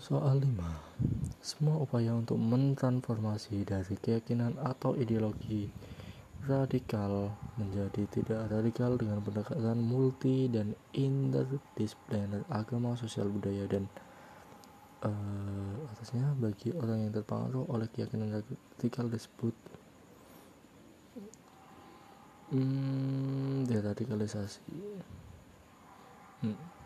Soal 5. Semua upaya untuk mentransformasi dari keyakinan atau ideologi radikal menjadi tidak radikal dengan pendekatan multi dan interdisipliner agama, sosial, budaya dan uh, atasnya bagi orang yang terpengaruh oleh keyakinan radikal disebut hmm, deradikalisasi. Hmm.